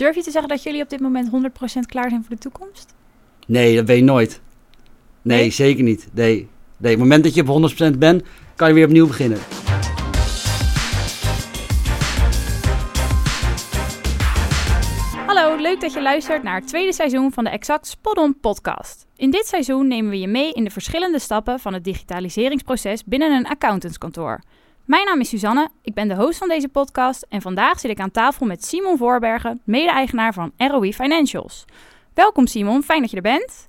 Durf je te zeggen dat jullie op dit moment 100% klaar zijn voor de toekomst? Nee, dat weet je nooit. Nee, Nee? zeker niet. Nee. nee, op het moment dat je op 100% bent, kan je weer opnieuw beginnen. Hallo, leuk dat je luistert naar het tweede seizoen van de Exact Spot-on podcast. In dit seizoen nemen we je mee in de verschillende stappen van het digitaliseringsproces binnen een accountantskantoor. Mijn naam is Suzanne, ik ben de host van deze podcast en vandaag zit ik aan tafel met Simon Voorbergen, mede-eigenaar van ROI Financials. Welkom Simon, fijn dat je er bent.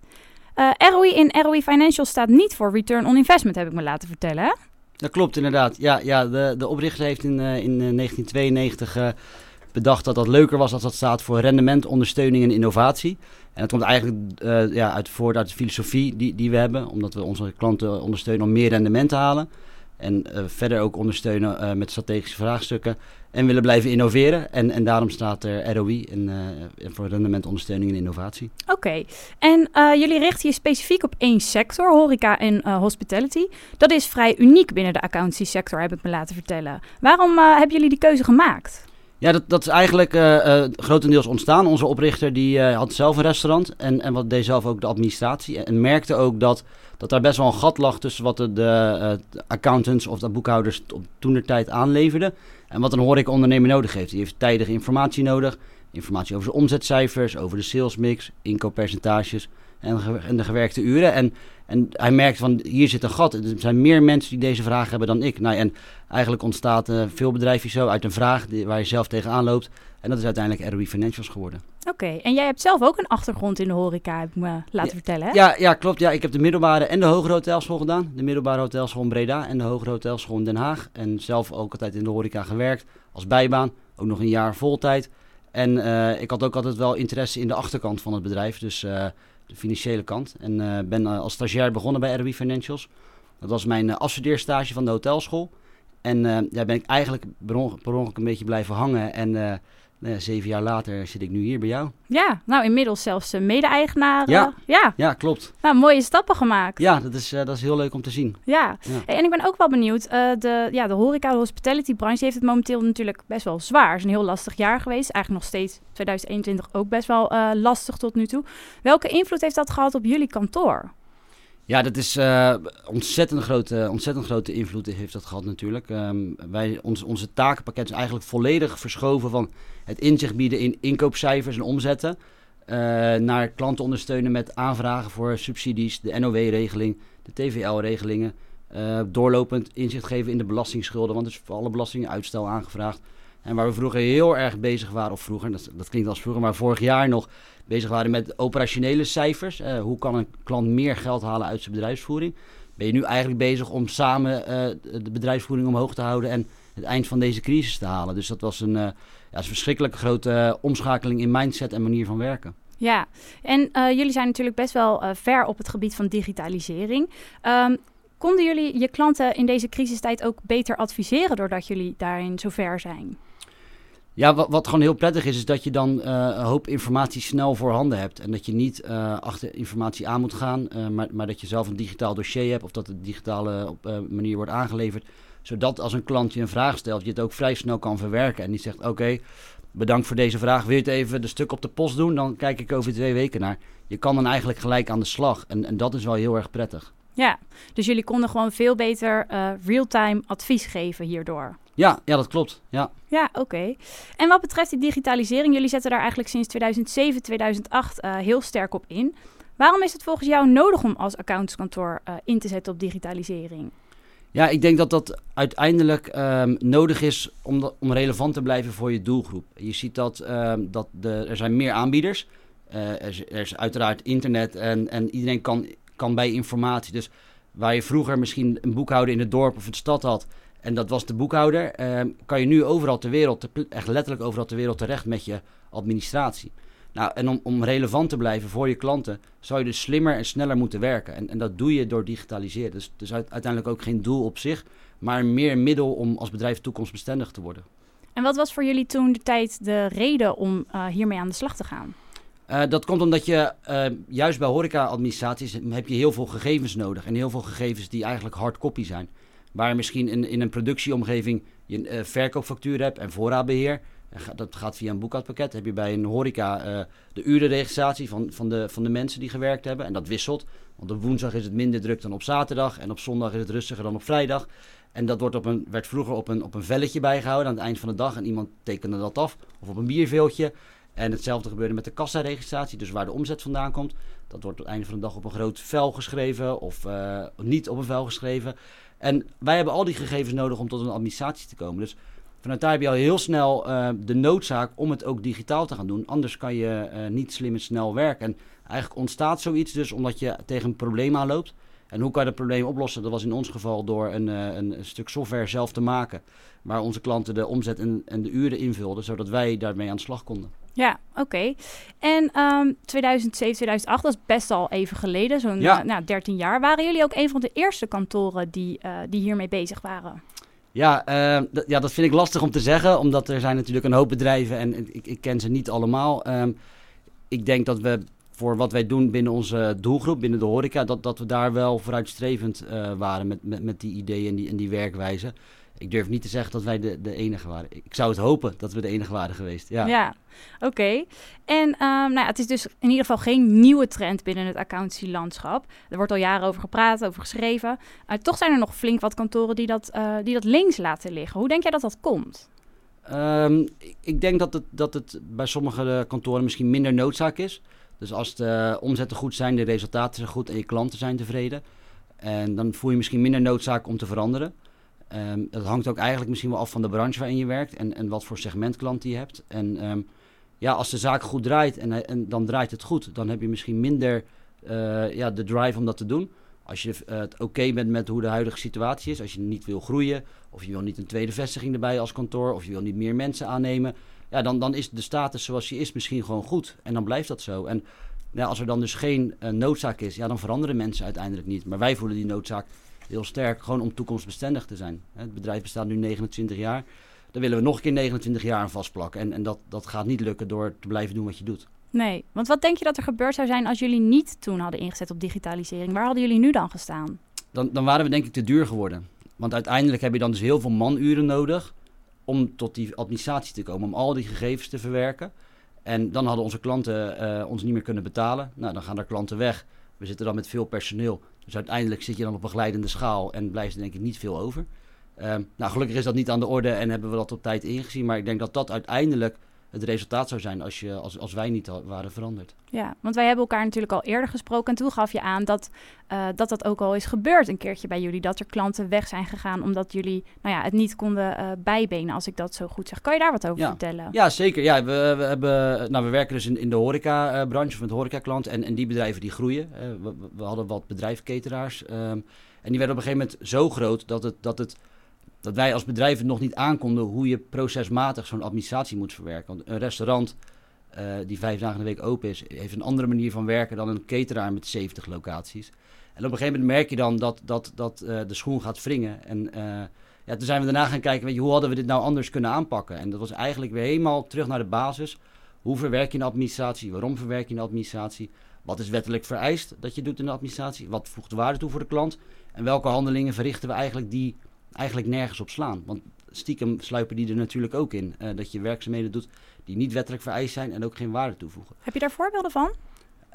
Eh, ROI in ROI Financials staat niet voor Return on Investment, heb ik me laten vertellen. Dat klopt inderdaad. Ja, ja de, de oprichter heeft in, eh, in eh, 1992 eh, bedacht dat dat leuker was als dat staat voor rendement, ondersteuning en innovatie. En dat komt eigenlijk ja, uit, voort uit de filosofie die, die we hebben, omdat we onze klanten ondersteunen om meer rendement te halen. En eh, verder ook ondersteunen eh, met strategische vraagstukken. En willen blijven innoveren. En, en daarom staat er ROI en, eh, voor rendement, ondersteuning en innovatie. Oké, en jullie richten je specifiek op één sector, horeca en hospitality. Dat is vrij uniek binnen de accountancy sector, heb ik me laten vertellen. Waarom hebben jullie die keuze gemaakt? Ja, dat, dat is eigenlijk eh, grotendeels ontstaan. Onze oprichter die eh, had zelf een restaurant en, en wat deed zelf ook de administratie. En, merkte ook dat, dat daar best wel een gat lag tussen wat de, de, de accountants of de boekhouders op toenertijd aanleverden. En wat een horecaondernemer nodig heeft. Die heeft tijdige informatie nodig. Informatie over de omzetcijfers, over de salesmix, inkooppercentages en, de gewerkte uren. En, en hij merkt van hier zit een gat. Er zijn meer mensen die deze vraag hebben dan ik. Nou, en eigenlijk ontstaat eh, veel bedrijven zo uit een vraag die, waar je zelf tegenaan loopt. En dat is uiteindelijk ROI Financials geworden. Oké, en jij hebt zelf ook een achtergrond in de horeca, heb ik me laten vertellen. Hè? Ja, ja, klopt. Ja, ik heb de middelbare en de hogere hotelschool gedaan. De middelbare hotelschool in Breda en de hogere hotelschool in Den Haag. En zelf ook altijd in de horeca gewerkt als bijbaan. Ook nog een jaar voltijd. En eh, ik had ook altijd wel interesse in de achterkant van het bedrijf. Dus eh, de financiële kant. En eh, ben eh, als stagiair begonnen bij ROI Financials. Dat was mijn eh, afstudeerstage van de hotelschool. En daar ben ik eigenlijk per onge- per ongeluk een beetje blijven hangen. En nou ja, zeven jaar later zit ik nu hier bij jou. Ja, nou inmiddels zelfs eh, mede-eigenaar. Ja. ja, Ja, klopt. nou mooie stappen gemaakt. Ja, dat is, eh, dat is heel leuk om te zien. Ja, en ik ben ook wel benieuwd. eh, de, ja, de horeca, de hospitality branche heeft het momenteel natuurlijk best wel zwaar. Het is een heel lastig jaar geweest. Eigenlijk nog steeds 2021 ook best wel lastig tot nu toe. Welke invloed heeft dat gehad op jullie kantoor? Ja, dat is eh, ontzettend, grote, ontzettend grote invloed heeft dat gehad natuurlijk. Ehm, wij, ons, onze takenpakket is eigenlijk volledig verschoven van het inzicht bieden in inkoopcijfers en omzetten. eh, naar klanten ondersteunen met aanvragen voor subsidies, de NOW-regeling, de TVL-regelingen. eh, doorlopend inzicht geven in de belastingsschulden, want er is voor alle belastingen uitstel aangevraagd. En waar we vroeger heel erg bezig waren, of vroeger, dat, dat klinkt als vroeger, maar vorig jaar nog bezig waren met operationele cijfers. Eh, hoe kan een klant meer geld halen uit zijn bedrijfsvoering? Ben je nu eigenlijk bezig om samen eh, de bedrijfsvoering omhoog te houden en het eind van deze crisis te halen? Dus dat was een, eh, ja, een verschrikkelijk grote omschakeling in mindset en manier van werken. Ja, en jullie zijn natuurlijk best wel ver op het gebied van digitalisering. Ehm, konden jullie je klanten in deze crisistijd ook beter adviseren doordat jullie daarin zo ver zijn? Ja, wat, gewoon heel prettig is, is dat je dan eh, een hoop informatie snel voorhanden hebt. En dat je niet eh, achter informatie aan moet gaan, eh, maar, maar dat je zelf een digitaal dossier hebt of dat het digitale op, manier wordt aangeleverd. Zodat als een klant je een vraag stelt, je het ook vrij snel kan verwerken. En niet zegt, oké, bedankt voor deze vraag. Wil je het even de stuk op de post doen? Dan kijk ik over twee weken naar. Je kan dan eigenlijk gelijk aan de slag. En, en dat is wel heel erg prettig. Ja, dus jullie konden gewoon veel beter real-time advies geven hierdoor. Ja, ja dat klopt. Ja. Ja, oké. En wat betreft die digitalisering, jullie zetten daar eigenlijk sinds 2007, 2008 eh, heel sterk op in. Waarom is het volgens jou nodig om als accountskantoor eh, in te zetten op digitalisering? Ja, ik denk dat dat uiteindelijk ehm, nodig is om, dat- om relevant te blijven voor je doelgroep. Je ziet dat, ehm, dat de, er zijn meer aanbieders. Eh er, is, er is uiteraard internet en, en iedereen kan, kan bij informatie. Dus waar je vroeger misschien een boekhouder in het dorp of het stad had... en dat was de boekhouder... ehm, kan je nu overal ter wereld, echt letterlijk overal ter wereld terecht met je administratie. Nou, en om, om relevant te blijven voor je klanten, zou je dus slimmer en sneller moeten werken. En, en dat doe je door digitaliseren. Dus het is uit- uiteindelijk ook geen doel op zich, maar meer een middel om als bedrijf toekomstbestendig te worden. En wat was voor jullie toen de tijd de reden om eh, hiermee aan de slag te gaan? Eh, dat komt omdat je eh, juist bij horeca-administraties heb je heel veel gegevens nodig. En heel veel gegevens die eigenlijk hardcopy zijn. Waar misschien in, in een productieomgeving je eh, verkoopfactuur hebt en voorraadbeheer. Dat gaat via een boekhoudpakket. heb je bij een horeca uh, de urenregistratie van, van, de, van de mensen die gewerkt hebben. En dat wisselt. Want op woensdag is het minder druk dan op zaterdag. En op zondag is het rustiger dan op vrijdag. En dat wordt op een, werd vroeger op een, op een velletje bijgehouden aan het eind van de dag. En iemand tekende dat af. Of op een bierveeltje. En hetzelfde gebeurde met de kassaregistratie. Dus waar de omzet vandaan komt. Dat wordt op het einde van de dag op een groot vel geschreven. Of niet op een vel geschreven. En wij hebben al die gegevens nodig om tot een administratie te komen. Dus vanuit daar heb je al heel snel uh, de noodzaak om het ook digitaal te gaan doen. Anders kan je uh, niet slim en snel werken. En eigenlijk ontstaat zoiets dus omdat je tegen een probleem aanloopt. En hoe kan je dat probleem oplossen? Dat was in ons geval door een, uh, een, stuk software zelf te maken. Waar onze klanten de omzet en, en de uren invulden, zodat wij daarmee aan de slag konden. Ja, oké. En um, 2007, 2008, dat is best al even geleden, zo'n Ja. nou, 13 jaar. Waren jullie ook een van de eerste kantoren die, uh, die hiermee bezig waren? Ja, eh, d- ja, dat vind ik lastig om te zeggen, omdat er zijn natuurlijk een hoop bedrijven en en ik, ik ken ze niet allemaal. Ehm, ik denk dat we voor wat wij doen binnen onze doelgroep, binnen de horeca, dat, dat we daar wel vooruitstrevend eh, waren met, met, met die ideeën en die, en die werkwijze. Ik durf niet te zeggen dat wij de, de enige waren. Ik zou het hopen dat we de enige waren geweest. Ja. Ja, oké. En um, nou, ja, het is dus in ieder geval geen nieuwe trend binnen het accountancy-landschap. Er wordt al jaren over gepraat, over geschreven. Uh, toch zijn er nog flink wat kantoren die dat, uh, die dat links laten liggen. Hoe denk jij dat dat komt? Um, ik, ik denk dat het, dat het bij sommige kantoren misschien minder noodzaak is. Dus als de omzetten goed zijn, de resultaten zijn goed en je klanten zijn tevreden. En dan voel je misschien minder noodzaak om te veranderen. Um, dat hangt ook eigenlijk misschien wel af van de branche waarin je werkt en, en wat voor segment klant je hebt. En um, ja, als de zaak goed draait en, en dan draait het goed, dan heb je misschien minder uh, ja, de drive om dat te doen. Als je uh, het oké bent met hoe de huidige situatie is, als je niet wil groeien, of je wil niet een tweede vestiging erbij als kantoor, of je wil niet meer mensen aannemen, ja, dan, dan is de status zoals die is misschien gewoon goed. En dan blijft dat zo. En ja, als er dan dus geen noodzaak is, ja, dan veranderen mensen uiteindelijk niet. Maar wij voelen die noodzaak heel sterk, gewoon om toekomstbestendig te zijn. Het bedrijf bestaat nu 29 jaar. Daar willen we nog een keer 29 jaar aan vastplakken. En, en dat, dat gaat niet lukken door te blijven doen wat je doet. Nee, want wat denk je dat er gebeurd zou zijn als jullie niet toen hadden ingezet op digitalisering? Waar hadden jullie nu dan gestaan? Dan, dan waren we denk ik te duur geworden. Want uiteindelijk heb je dan dus heel veel manuren nodig om tot die administratie te komen, om al die gegevens te verwerken. En dan hadden onze klanten uh, ons niet meer kunnen betalen. Nou, dan gaan er klanten weg. We zitten dan met veel personeel. Dus uiteindelijk zit je dan op een glijdende schaal en blijft er denk ik niet veel over. Uh, nou, gelukkig is dat niet aan de orde en hebben we dat op tijd ingezien. Maar ik denk dat dat uiteindelijk het resultaat zou zijn als, je, als, als wij niet waren veranderd. Ja, want wij hebben elkaar natuurlijk al eerder gesproken. En toen gaf je aan dat, uh, dat dat ook al is gebeurd een keertje bij jullie. Dat er klanten weg zijn gegaan omdat jullie nou ja, het niet konden uh, bijbenen, als ik dat zo goed zeg. Kan je daar wat over ja. vertellen? Ja, zeker. Ja, we, we, hebben, nou, we werken dus in, in de horeca-branche, of met horecaklant. En, en die bedrijven die groeien. Uh, we, we, hadden wat bedrijfsketeraars. Um, en die werden op een gegeven moment zo groot dat het... Dat het dat wij als bedrijf het nog niet aankonden hoe je procesmatig zo'n administratie moet verwerken. Want een restaurant uh, die vijf dagen in de week open is, heeft een andere manier van werken dan een cateraar met 70 locaties. En op een gegeven moment merk je dan dat, dat, dat uh, de schoen gaat wringen. En uh, ja, toen zijn we daarna gaan kijken, weet je, hoe hadden we dit nou anders kunnen aanpakken? En dat was eigenlijk weer helemaal terug naar de basis. Hoe verwerk je een administratie? Waarom verwerk je een administratie? Wat is wettelijk vereist dat je doet in de administratie? Wat voegt de waarde toe voor de klant? En welke handelingen verrichten we eigenlijk die eigenlijk nergens op slaan. Want stiekem sluipen die er natuurlijk ook in. Uh, dat je werkzaamheden doet die niet wettelijk vereist zijn en ook geen waarde toevoegen. Heb je daar voorbeelden van?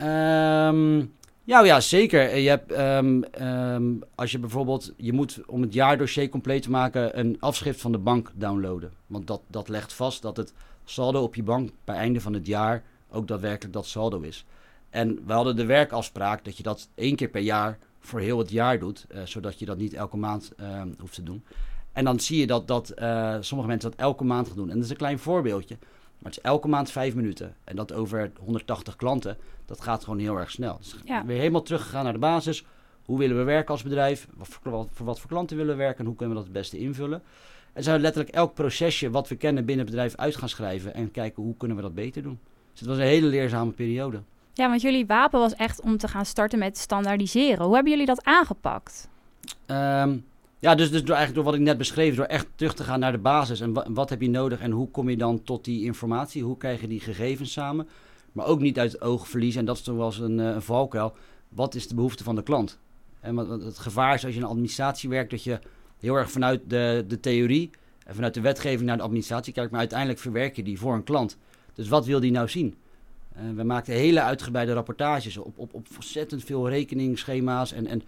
Um, ja, ja, zeker. Je hebt, um, um, als je bijvoorbeeld, je moet om het jaardossier compleet te maken een afschrift van de bank downloaden. Want dat, dat legt vast dat het saldo op je bank bij einde van het jaar ook daadwerkelijk dat saldo is. En we hadden de werkafspraak dat je dat één keer per jaar voor heel het jaar doet, uh, zodat je dat niet elke maand uh, hoeft te doen. En dan zie je dat, dat uh, sommige mensen dat elke maand gaan doen. En dat is een klein voorbeeldje, maar het is elke maand vijf minuten. En dat over 180 klanten, dat gaat gewoon heel erg snel. Dus ja. weer helemaal teruggegaan naar de basis. Hoe willen we werken als bedrijf? Wat voor, wat, voor wat voor klanten willen we werken? En hoe kunnen we dat het beste invullen? En zijn we letterlijk elk procesje wat we kennen binnen het bedrijf uit gaan schrijven. En kijken hoe kunnen we dat beter doen. Dus het was een hele leerzame periode. Ja, want jullie wapen was echt om te gaan starten met standaardiseren. Hoe hebben jullie dat aangepakt? Um, ja, dus, dus eigenlijk door wat ik net beschreef, door echt terug te gaan naar de basis. En wat, heb je nodig en hoe kom je dan tot die informatie? Hoe krijg je die gegevens samen? Maar ook niet uit het oog verliezen, en dat is toch wel eens een, een valkuil. Wat is de behoefte van de klant? En het gevaar is als je in administratie werkt, dat je heel erg vanuit de, de theorie En vanuit de wetgeving naar de administratie kijkt, maar uiteindelijk verwerk je die voor een klant. Dus wat wil die nou zien? Uh, we maakten hele uitgebreide rapportages op, op, op ontzettend veel rekeningsschema's. En, en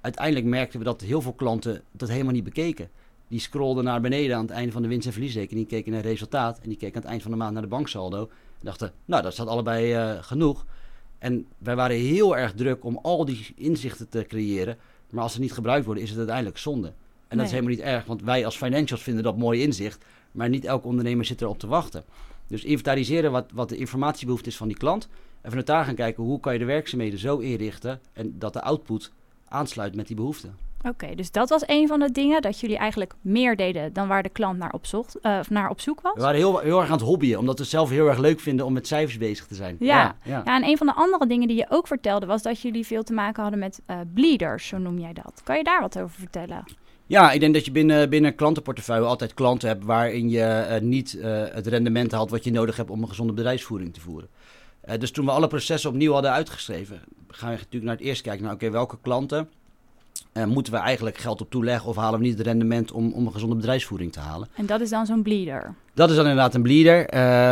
uiteindelijk merkten we dat heel veel klanten dat helemaal niet bekeken. Die scrollden naar beneden aan het einde van de winst- en verliesrekening, keken naar het resultaat en die keken aan het eind van de maand naar de banksaldo. En dachten, nou, dat staat allebei uh, genoeg. En wij waren heel erg druk om al die inzichten te creëren. Maar als ze niet gebruikt worden, is het uiteindelijk zonde. En dat is helemaal niet erg, want wij als financials vinden dat mooi inzicht. Maar niet elke ondernemer zit erop te wachten. Dus inventariseren wat, wat de informatiebehoefte is van die klant. En vanuit daar gaan kijken hoe kan je de werkzaamheden zo inrichten. En dat de output aansluit met die behoeften. Oké, dus dat was een van de dingen dat jullie eigenlijk meer deden dan waar de klant naar op, zocht, uh, naar op zoek was. We waren heel, heel erg aan het hobbyen, omdat we het zelf heel erg leuk vinden om met cijfers bezig te zijn. Ja. Ja, ja. ja en een van de andere dingen die je ook vertelde was dat jullie veel te maken hadden met uh, bleeders, zo noem jij dat. Kan je daar wat over vertellen? Ja, ik denk dat je binnen, binnen klantenportefeuille altijd klanten hebt waarin je uh, niet uh, het rendement haalt wat je nodig hebt om een gezonde bedrijfsvoering te voeren. Uh, dus toen we alle processen opnieuw hadden uitgeschreven, gaan we natuurlijk naar het eerst kijken naar oké, welke klanten uh, moeten we eigenlijk geld op toeleggen of halen we niet het rendement om, om een gezonde bedrijfsvoering te halen? En dat is dan zo'n bleeder? Dat is dan inderdaad een bleeder,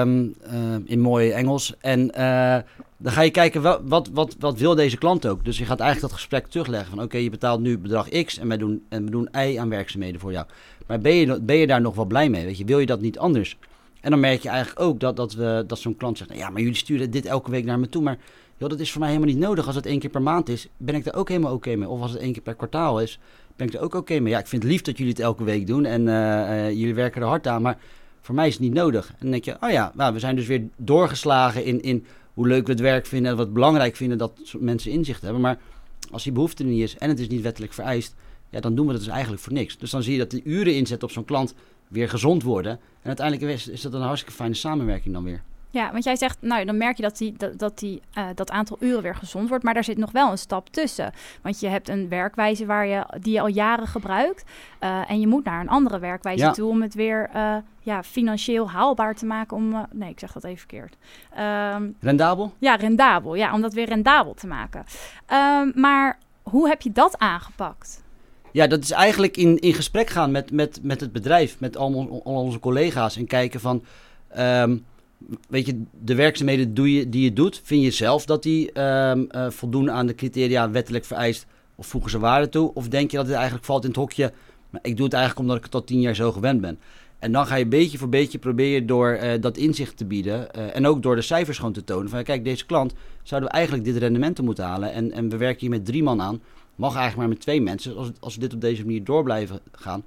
um, uh, in mooi Engels. En uh, dan ga je kijken, wat, wat, wat, wat wil deze klant ook? Dus je gaat eigenlijk dat gesprek terugleggen van... oké, je betaalt nu bedrag X en wij doen, en we doen Y aan werkzaamheden voor jou. Maar ben je, ben je daar nog wel blij mee? Weet je? Wil je dat niet anders? En dan merk je eigenlijk ook dat, dat, we, dat zo'n klant zegt... ja, maar jullie sturen dit elke week naar me toe, maar joh, dat is voor mij helemaal niet nodig. Als het één keer per maand is, ben ik er ook helemaal oké mee. Of als het één keer per kwartaal is, ben ik er ook oké mee. Ja, ik vind het lief dat jullie het elke week doen en uh, uh, jullie werken er hard aan, maar voor mij is het niet nodig. En dan denk je, oh ja, nou, we zijn dus weer doorgeslagen in, in hoe leuk we het werk vinden en wat belangrijk vinden dat mensen inzicht hebben. Maar als die behoefte er niet is en het is niet wettelijk vereist, ja, dan doen we dat dus eigenlijk voor niks. Dus dan zie je dat de uren inzet op zo'n klant weer gezond worden. En uiteindelijk is dat een hartstikke fijne samenwerking dan weer. Ja, want jij zegt, nou dan merk je dat, die, dat, dat, die, uh, dat aantal uren weer gezond wordt, maar daar zit nog wel een stap tussen. Want je hebt een werkwijze waar je, die je al jaren gebruikt uh, en je moet naar een andere werkwijze ja. toe om het weer uh, ja, financieel haalbaar te maken. Om, nee, ik zeg dat even verkeerd. Um, rendabel? Ja, rendabel. Ja, om dat weer rendabel te maken. Um, maar hoe heb je dat aangepakt? Ja, dat is eigenlijk in, in gesprek gaan met, met, met het bedrijf, met al, al onze collega's en kijken van... Um, weet je, de werkzaamheden doe je, die je doet, vind je zelf dat die um, uh, voldoen aan de criteria wettelijk vereist of voegen ze waarde toe? Of denk je dat het eigenlijk valt in het hokje, maar ik doe het eigenlijk omdat ik het tot tien jaar zo gewend ben? En dan ga je beetje voor beetje proberen door uh, dat inzicht te bieden uh, en ook door de cijfers gewoon te tonen van kijk, deze klant zouden we eigenlijk dit rendement moeten halen en, en we werken hier met drie man aan, mag eigenlijk maar met twee mensen. Als, als we dit op deze manier door blijven gaan,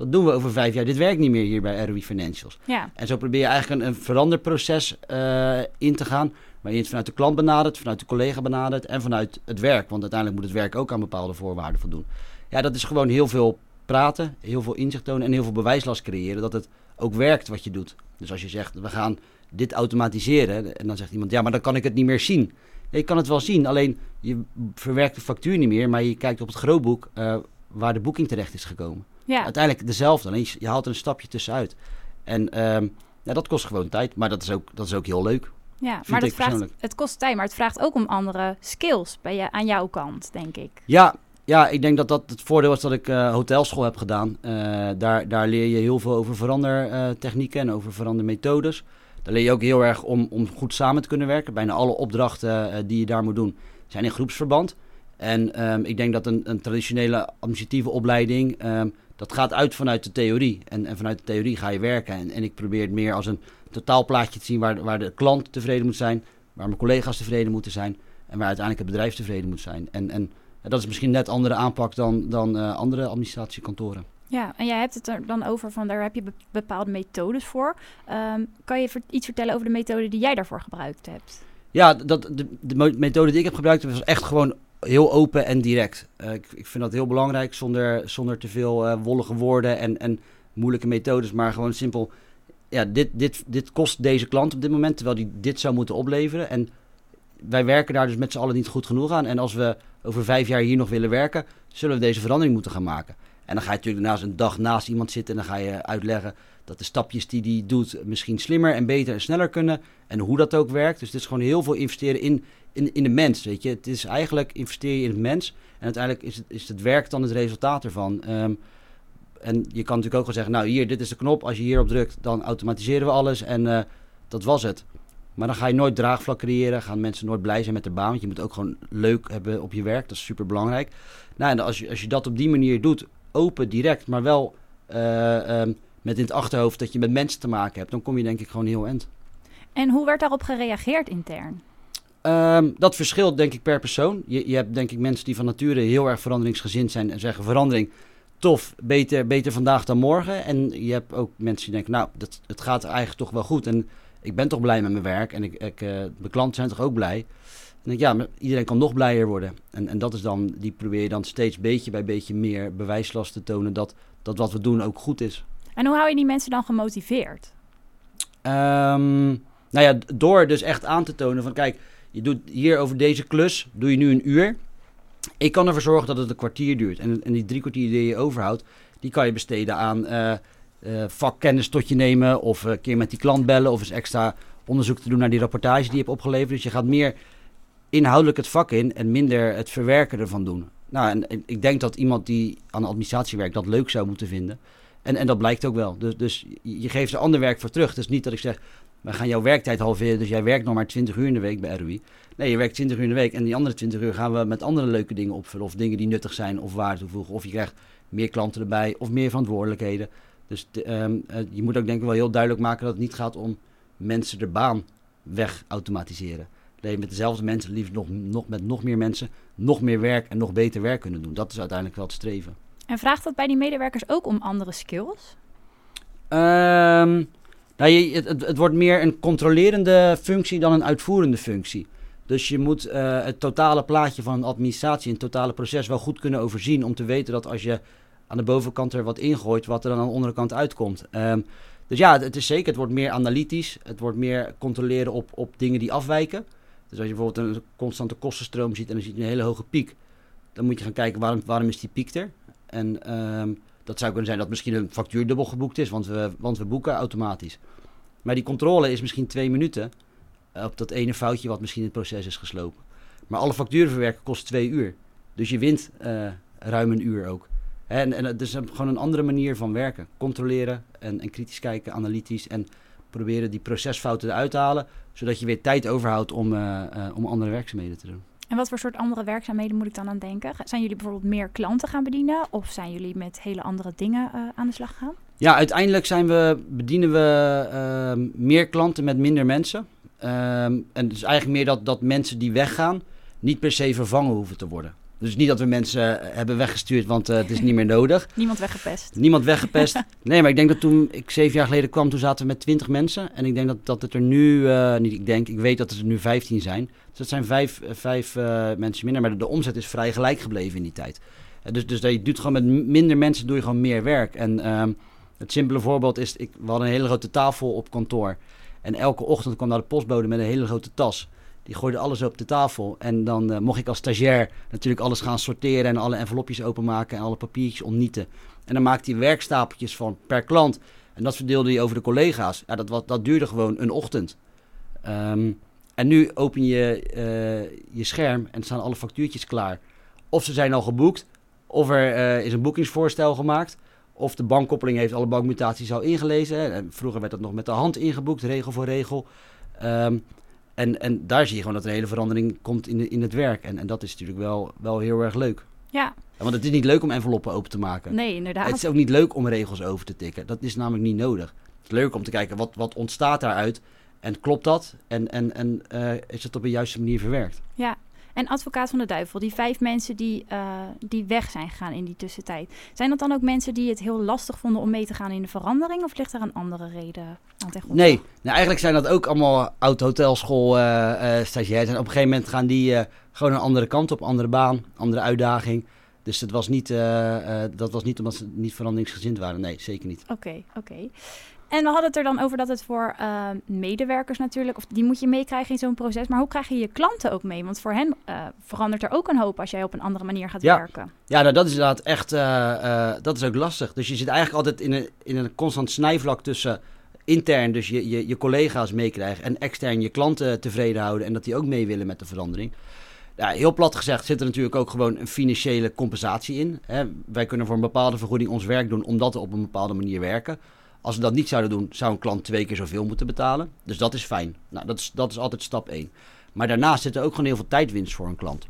dat doen we over vijf jaar. Dit werkt niet meer hier bij ROI Financials. Ja. En zo probeer je eigenlijk een, een veranderproces uh, in te gaan. Waar je het vanuit de klant benadert, vanuit de collega benadert en vanuit het werk. Want uiteindelijk moet het werk ook aan bepaalde voorwaarden voldoen. Ja, dat is gewoon heel veel praten, heel veel inzicht tonen en heel veel bewijslast creëren. Dat het ook werkt wat je doet. Dus als je zegt, we gaan dit automatiseren. En dan zegt iemand, ja, maar dan kan ik het niet meer zien. Ja, je kan het wel zien, alleen je verwerkt de factuur niet meer. Maar je kijkt op het grootboek uh, waar de boeking terecht is gekomen. Ja. Uiteindelijk dezelfde, alleen je, je haalt er een stapje tussenuit. En um, ja, dat kost gewoon tijd, maar dat is ook, dat is ook heel leuk. Ja, maar dat vraagt, het kost tijd, maar het vraagt ook om andere skills bij je, aan jouw kant, denk ik. Ja, ja, ik denk dat dat het voordeel is dat ik uh, hotelschool heb gedaan. Uh, daar, daar leer je heel veel over verandertechnieken uh, en over verandermethodes. Daar leer je ook heel erg om, om goed samen te kunnen werken. Bijna alle opdrachten die je daar moet doen zijn in groepsverband. En um, ik denk dat een, een traditionele administratieve opleiding um, dat gaat uit vanuit de theorie. En, en vanuit de theorie ga je werken. En, en ik probeer het meer als een totaalplaatje te zien waar, waar de klant tevreden moet zijn, waar mijn collega's tevreden moeten zijn en waar uiteindelijk het bedrijf tevreden moet zijn. En, en dat is misschien net andere aanpak dan, dan uh, andere administratiekantoren. Ja, en jij hebt het er dan over van daar heb je bepaalde methodes voor. Um, kan je iets vertellen over de methode die jij daarvoor gebruikt hebt? Ja, dat, de, de methode die ik heb gebruikt was echt gewoon heel open en direct. Uh, ik, ik, vind dat heel belangrijk, zonder, zonder te veel uh, wollige woorden en, en moeilijke methodes, maar gewoon simpel. Ja, dit, dit, dit kost deze klant op dit moment, terwijl die dit zou moeten opleveren. En wij werken daar dus met z'n allen niet goed genoeg aan. En als we over vijf jaar hier nog willen werken, zullen we deze verandering moeten gaan maken. En dan ga je natuurlijk naast een dag naast iemand zitten en dan ga je uitleggen dat de stapjes die die doet misschien slimmer en beter en sneller kunnen. En hoe dat ook werkt. Dus dit is gewoon heel veel investeren in, in, in de mens. Weet je. Het is eigenlijk investeer je in het mens. En uiteindelijk is het, is het werk dan het resultaat ervan. Um, En je kan natuurlijk ook wel zeggen, nou hier, dit is de knop. Als je hierop drukt, dan automatiseren we alles en uh, dat was het. Maar dan ga je nooit draagvlak creëren, gaan mensen nooit blij zijn met de baan. Want je moet ook gewoon leuk hebben op je werk, dat is super belangrijk. Nou, en als je, als je dat op die manier doet, open, direct, maar wel uh, um, met in het achterhoofd dat je met mensen te maken hebt, dan kom je denk ik gewoon heel eind. En hoe werd daarop gereageerd intern? Um, dat verschilt denk ik per persoon. Je, je hebt denk ik mensen die van nature heel erg veranderingsgezind zijn en zeggen verandering, tof, beter, beter vandaag dan morgen. En je hebt ook mensen die denken, nou, dat, het gaat eigenlijk toch wel goed. En ik ben toch blij met mijn werk en ik, ik, uh, mijn klanten zijn toch ook blij. En ik, ja, iedereen kan nog blijer worden. En, en dat is dan, die probeer je dan steeds beetje bij beetje meer bewijslast te tonen dat, dat wat we doen ook goed is. En hoe hou je die mensen dan gemotiveerd? Um, nou ja, door dus echt aan te tonen van kijk, je doet hier over deze klus, doe je nu een uur. Ik kan ervoor zorgen dat het een kwartier duurt. En, en die drie kwartier die je overhoudt, die kan je besteden aan uh, uh, vakkennis tot je nemen. Of een keer met die klant bellen. Of eens extra onderzoek te doen naar die rapportage die je hebt opgeleverd. Dus je gaat meer inhoudelijk het vak in en minder het verwerken ervan doen. Nou, en, ik denk dat iemand die aan de administratie werkt dat leuk zou moeten vinden. En, en dat blijkt ook wel. Dus, dus je geeft er ander werk voor terug. Is niet dat ik zeg, we gaan jouw werktijd halveren, dus jij werkt nog maar 20 uur in de week bij RUI. Nee, je werkt 20 uur in de week en die andere 20 uur gaan we met andere leuke dingen opvullen. Of dingen die nuttig zijn of waarde toevoegen. Of je krijgt meer klanten erbij of meer verantwoordelijkheden. Dus de, um, je moet ook denk ik wel heel duidelijk maken dat het niet gaat om mensen de baan weg automatiseren. Nee, met dezelfde mensen, liefst nog, nog met nog meer mensen, nog meer werk en nog beter werk kunnen doen. Dat is uiteindelijk wel het streven. En vraagt dat bij die medewerkers ook om andere skills? Um, nou, je, het, het, wordt meer een controlerende functie dan een uitvoerende functie. Dus je moet uh, het totale plaatje van een administratie, een totale proces wel goed kunnen overzien. Om te weten dat als je aan de bovenkant er wat ingooit, wat er dan aan de onderkant uitkomt. Um, dus ja, het, het, is zeker, het wordt meer analytisch. Het wordt meer controleren op, op dingen die afwijken. Dus als je bijvoorbeeld een constante kostenstroom ziet en dan zie je een hele hoge piek. Dan moet je gaan kijken waarom, waarom is die piek er. En um, dat zou kunnen zijn dat misschien een factuur dubbel geboekt is, want we, want we boeken automatisch. Maar die controle is misschien twee minuten op dat ene foutje wat misschien in het proces is geslopen. Maar alle facturen verwerken kost twee uur. Dus je wint uh, ruim een uur ook. En, en het is gewoon een andere manier van werken. Controleren en, en kritisch kijken, analytisch. En proberen die procesfouten eruit te halen. Zodat je weer tijd overhoudt om, uh, om andere werkzaamheden te doen. En wat voor soort andere werkzaamheden moet ik dan aan denken? Zijn jullie bijvoorbeeld meer klanten gaan bedienen? Of zijn jullie met hele andere dingen uh, aan de slag gegaan? Ja, uiteindelijk zijn we, bedienen we uh, meer klanten met minder mensen. Um, en dus eigenlijk meer dat, dat mensen die weggaan niet per se vervangen hoeven te worden. Dus niet dat we mensen hebben weggestuurd, want uh, het is niet meer nodig. Niemand weggepest. Niemand weggepest. nee, maar ik denk dat toen ik zeven jaar geleden kwam, toen zaten we met twintig mensen. En ik denk dat, dat het er nu, uh, niet ik denk, ik weet dat het er nu vijftien zijn. Dus dat zijn vijf, vijf uh, mensen minder. Maar de, de, omzet is vrij gelijk gebleven in die tijd. dus, dus je doet gewoon met minder mensen doe je gewoon meer werk. En ehm, het simpele voorbeeld is, ik, we hadden een hele grote tafel op kantoor. En elke ochtend kwam daar de postbode met een hele grote tas. Die gooide alles op de tafel. En dan uh, mocht ik als stagiair natuurlijk alles gaan sorteren en alle envelopjes openmaken en alle papiertjes ontnieten. En dan maakte hij werkstapeltjes van per klant. En dat verdeelde hij over de collega's. Ja, dat, wat, dat duurde gewoon een ochtend. Um, en nu open je uh, je scherm en staan alle factuurtjes klaar. Of ze zijn al geboekt, of er uh, is een boekingsvoorstel gemaakt. Of de bankkoppeling heeft alle bankmutaties al ingelezen. En vroeger werd dat nog met de hand ingeboekt, regel voor regel. Um, en, en daar zie je gewoon dat er een hele verandering komt in, de, in het werk. En, en dat is natuurlijk wel, wel heel erg leuk. Ja. Want het is niet leuk om enveloppen open te maken. Nee, inderdaad. Het is ook niet leuk om regels over te tikken. Dat is namelijk niet nodig. Het is leuk om te kijken wat, wat ontstaat daaruit. En klopt dat? En, en, en uh, is het op een juiste manier verwerkt? Ja, en advocaat van de duivel, die vijf mensen die, uh, die weg zijn gegaan in die tussentijd. Zijn dat dan ook mensen die het heel lastig vonden om mee te gaan in de verandering? Of ligt er een andere reden aan ten Nee, nou, eigenlijk zijn dat ook allemaal oud-hotelschool uh, uh, stagiairs. En op een gegeven moment gaan die gewoon een andere kant op, andere baan, andere uitdaging. Dus het was niet, dat was niet omdat ze niet veranderingsgezind waren. Nee, zeker niet. Oké, okay, oké. Okay. En we hadden het er dan over dat het voor uh, medewerkers natuurlijk, of die moet je meekrijgen in zo'n proces. Maar hoe krijg je je klanten ook mee? Want voor hen uh, verandert er ook een hoop als jij op een andere manier gaat ja. werken. Ja, nou, dat is inderdaad echt, uh, dat is ook lastig. Dus je zit eigenlijk altijd in een, in een constant snijvlak tussen intern, dus je, je, je collega's meekrijgen, en extern je klanten tevreden houden en dat die ook mee willen met de verandering. Ja, heel plat gezegd zit er natuurlijk ook gewoon een financiële compensatie in. Hè. Wij kunnen voor een bepaalde vergoeding ons werk doen omdat we op een bepaalde manier werken. Als we dat niet zouden doen, zou een klant twee keer zoveel moeten betalen. Dus dat is fijn. Nou, dat is, dat is altijd stap 1. Maar daarnaast zit er ook gewoon heel veel tijdwinst voor een klant.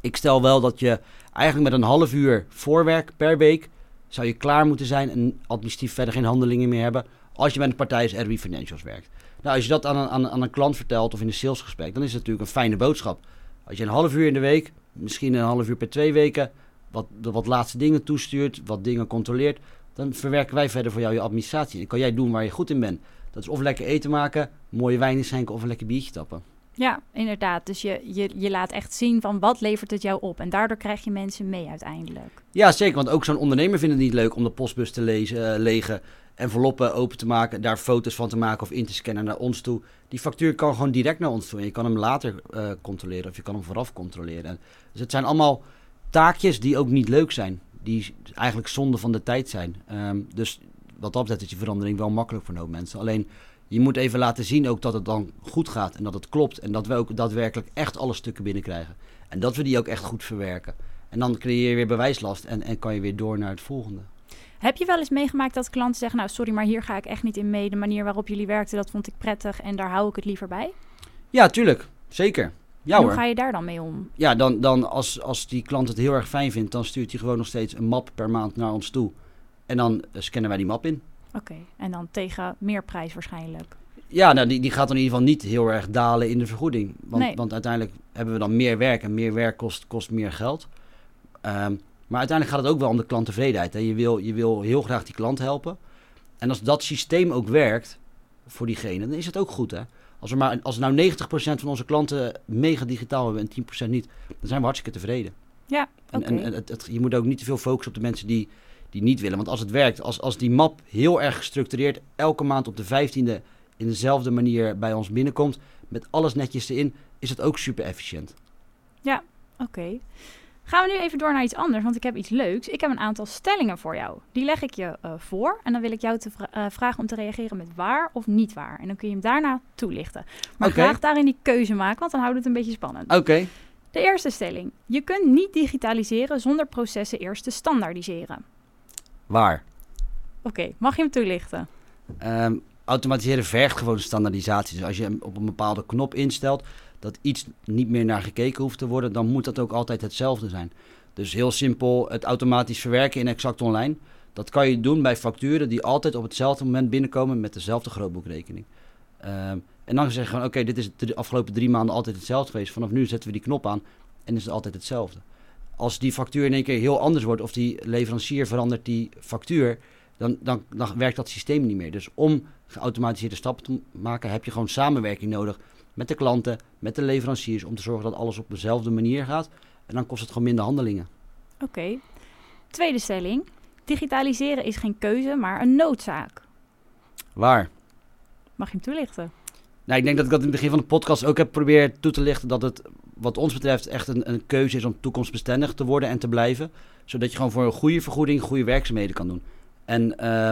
Ik stel wel dat je eigenlijk met een half uur voorwerk per week zou je klaar moeten zijn en administratief verder geen handelingen meer hebben als je met een partij als RB Financials werkt. Nou, als je dat aan een, aan, aan een klant vertelt of in een salesgesprek, dan is het natuurlijk een fijne boodschap. Als je een half uur in de week, misschien een half uur per twee weken, wat, wat laatste dingen toestuurt, wat dingen controleert, dan verwerken wij verder voor jou je administratie. En kan jij doen waar je goed in bent. Dat is of lekker eten maken, mooie wijn schenken of een lekker biertje tappen. Ja, inderdaad. Dus je, je, je laat echt zien van wat levert het jou op. En daardoor krijg je mensen mee uiteindelijk. Ja, zeker. Want ook zo'n ondernemer vindt het niet leuk om de postbus te lezen, uh, legen, enveloppen open te maken, daar foto's van te maken of in te scannen naar ons toe. Die factuur kan gewoon direct naar ons toe. En je kan hem later uh, controleren of je kan hem vooraf controleren. En dus het zijn allemaal taakjes die ook niet leuk zijn. Die eigenlijk zonde van de tijd zijn. Um, dus wat dat betreft is die verandering wel makkelijk voor een hoop mensen. Alleen je moet even laten zien ook dat het dan goed gaat en dat het klopt. En dat we ook daadwerkelijk echt alle stukken binnenkrijgen. En dat we die ook echt goed verwerken. En dan creëer je weer bewijslast en, en kan je weer door naar het volgende. Heb je wel eens meegemaakt dat klanten zeggen: Nou, sorry, maar hier ga ik echt niet in mee. De manier waarop jullie werkten, dat vond ik prettig en daar hou ik het liever bij? Ja, tuurlijk. Zeker. Ja, hoe hoor. ga je daar dan mee om? Ja, dan, dan als, als die klant het heel erg fijn vindt, dan stuurt hij gewoon nog steeds een map per maand naar ons toe. En dan uh, scannen wij die map in. Oké, okay. en dan tegen meer prijs waarschijnlijk? Ja, nou, die, die gaat dan in ieder geval niet heel erg dalen in de vergoeding. Want, nee. want uiteindelijk hebben we dan meer werk en meer werk kost, kost meer geld. Um, maar uiteindelijk gaat het ook wel om de klanttevredenheid. Hè. Je, wil, je wil heel graag die klant helpen. En als dat systeem ook werkt voor diegene, dan is het ook goed. Hè? Als, er maar, als nou 90% van onze klanten mega digitaal hebben en 10% niet, dan zijn we hartstikke tevreden. Ja, okay. En, en het, het, je moet ook niet te veel focussen op de mensen die, die niet willen. Want als het werkt, als, als die map heel erg gestructureerd elke maand op de 15e in dezelfde manier bij ons binnenkomt, met alles netjes erin, is het ook super efficiënt. Ja, oké. Okay. Gaan we nu even door naar iets anders, want ik heb iets leuks. Ik heb een aantal stellingen voor jou. Die leg ik je uh, voor en dan wil ik jou te vra uh, vragen om te reageren met waar of niet waar. En dan kun je hem daarna toelichten. Maar okay. graag daarin die keuze maken, want dan houdt het een beetje spannend. Oké. Okay. De eerste stelling. Je kunt niet digitaliseren zonder processen eerst te standaardiseren. Waar? Oké, okay. mag je hem toelichten? Um, automatiseren vergt gewoon standaardisatie. Dus als je op een bepaalde knop instelt, dat iets niet meer naar gekeken hoeft te worden, dan moet dat ook altijd hetzelfde zijn. Dus heel simpel, het automatisch verwerken in Exact Online. Dat kan je doen bij facturen die altijd op hetzelfde moment binnenkomen met dezelfde grootboekrekening. Um, en dan zeggen we, oké, dit is de afgelopen drie maanden altijd hetzelfde geweest. Vanaf nu zetten we die knop aan en is het altijd hetzelfde. Als die factuur in één keer heel anders wordt of die leverancier verandert die factuur, dan, dan, dan werkt dat systeem niet meer. Dus om geautomatiseerde stappen te maken, heb je gewoon samenwerking nodig met de klanten, met de leveranciers, om te zorgen dat alles op dezelfde manier gaat. En dan kost het gewoon minder handelingen. Oké. Okay. Tweede stelling. Digitaliseren is geen keuze, maar een noodzaak. Waar? Mag je hem toelichten? Nou, ik denk dat ik dat in het begin van de podcast ook heb geprobeerd toe te lichten. Dat het wat ons betreft echt een, een keuze is om toekomstbestendig te worden en te blijven. Zodat je gewoon voor een goede vergoeding goede werkzaamheden kan doen. En uh,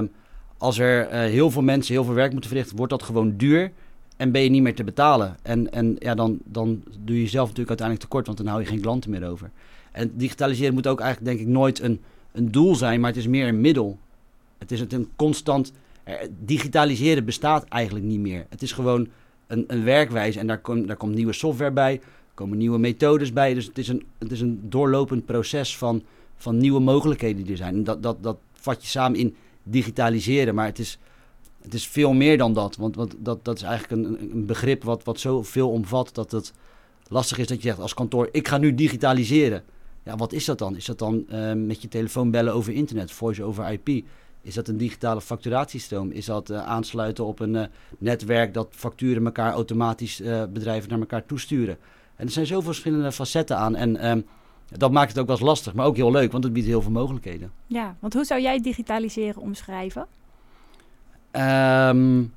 als er uh, heel veel mensen heel veel werk moeten verrichten, wordt dat gewoon duur. En ben je niet meer te betalen. En, en ja, dan, dan doe je jezelf natuurlijk uiteindelijk tekort, want dan hou je geen klanten meer over. En digitaliseren moet ook eigenlijk, denk ik, nooit een, een doel zijn, maar het is meer een middel. Het is een constant. Digitaliseren bestaat eigenlijk niet meer. Het is gewoon een, een werkwijze en daar, kom, daar komt nieuwe software bij, komen nieuwe methodes bij. Dus het is een, het is een doorlopend proces van, van nieuwe mogelijkheden die er zijn. Dat, dat, dat vat je samen in digitaliseren, maar het is het is veel meer dan dat. Want, want dat, dat is eigenlijk een, een begrip wat, wat zo veel omvat dat het lastig is dat je zegt als kantoor, ik ga nu digitaliseren. Ja, wat is dat dan? Is dat dan uh, met je telefoon bellen over internet, voice over IP? Is dat een digitale facturatiestroom? Is dat uh, aansluiten op een uh, netwerk dat facturen elkaar automatisch bedrijven naar elkaar toesturen? En er zijn zoveel verschillende facetten aan. En um, dat maakt het ook wel eens lastig, maar ook heel leuk, want het biedt heel veel mogelijkheden. Ja, want hoe zou jij digitaliseren omschrijven? Um,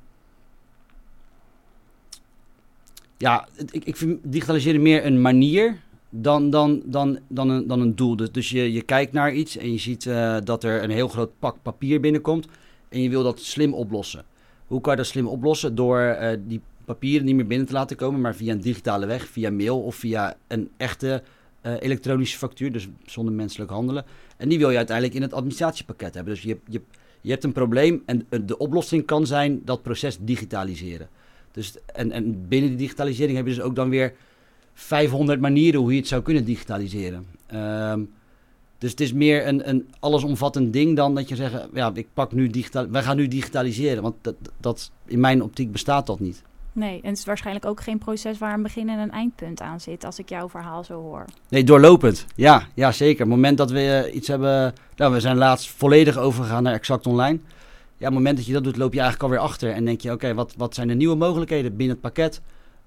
ja, ik, ik vind digitaliseren meer een manier dan, dan, dan, dan, een, dan een doel. Dus, dus je, je kijkt naar iets en je ziet uh, dat er een heel groot pak papier binnenkomt. En je wil dat slim oplossen. Hoe kan je dat slim oplossen? Door uh, die papieren niet meer binnen te laten komen, maar via een digitale weg, via mail of via een echte uh, elektronische factuur, dus zonder menselijk handelen. En die wil je uiteindelijk in het administratiepakket hebben. Dus je, je, je hebt een probleem en de oplossing kan zijn dat proces digitaliseren. Dus, en, en binnen die digitalisering heb je dus ook dan weer 500 manieren hoe je het zou kunnen digitaliseren. Um, dus het is meer een, een allesomvattend ding dan dat je zegt, ja, ik pak nu digitaal, wij gaan nu digitaliseren. Want dat, dat, in mijn optiek bestaat dat niet. Nee, en het is waarschijnlijk ook geen proces waar een begin en een eindpunt aan zit, als ik jouw verhaal zo hoor. Nee, doorlopend. Ja, ja zeker. Het moment dat we eh, iets hebben, nou, we zijn laatst volledig overgegaan naar Exact Online. Ja, op het moment dat je dat doet, loop je eigenlijk alweer achter en denk je, oké, wat, wat zijn de nieuwe mogelijkheden binnen het pakket?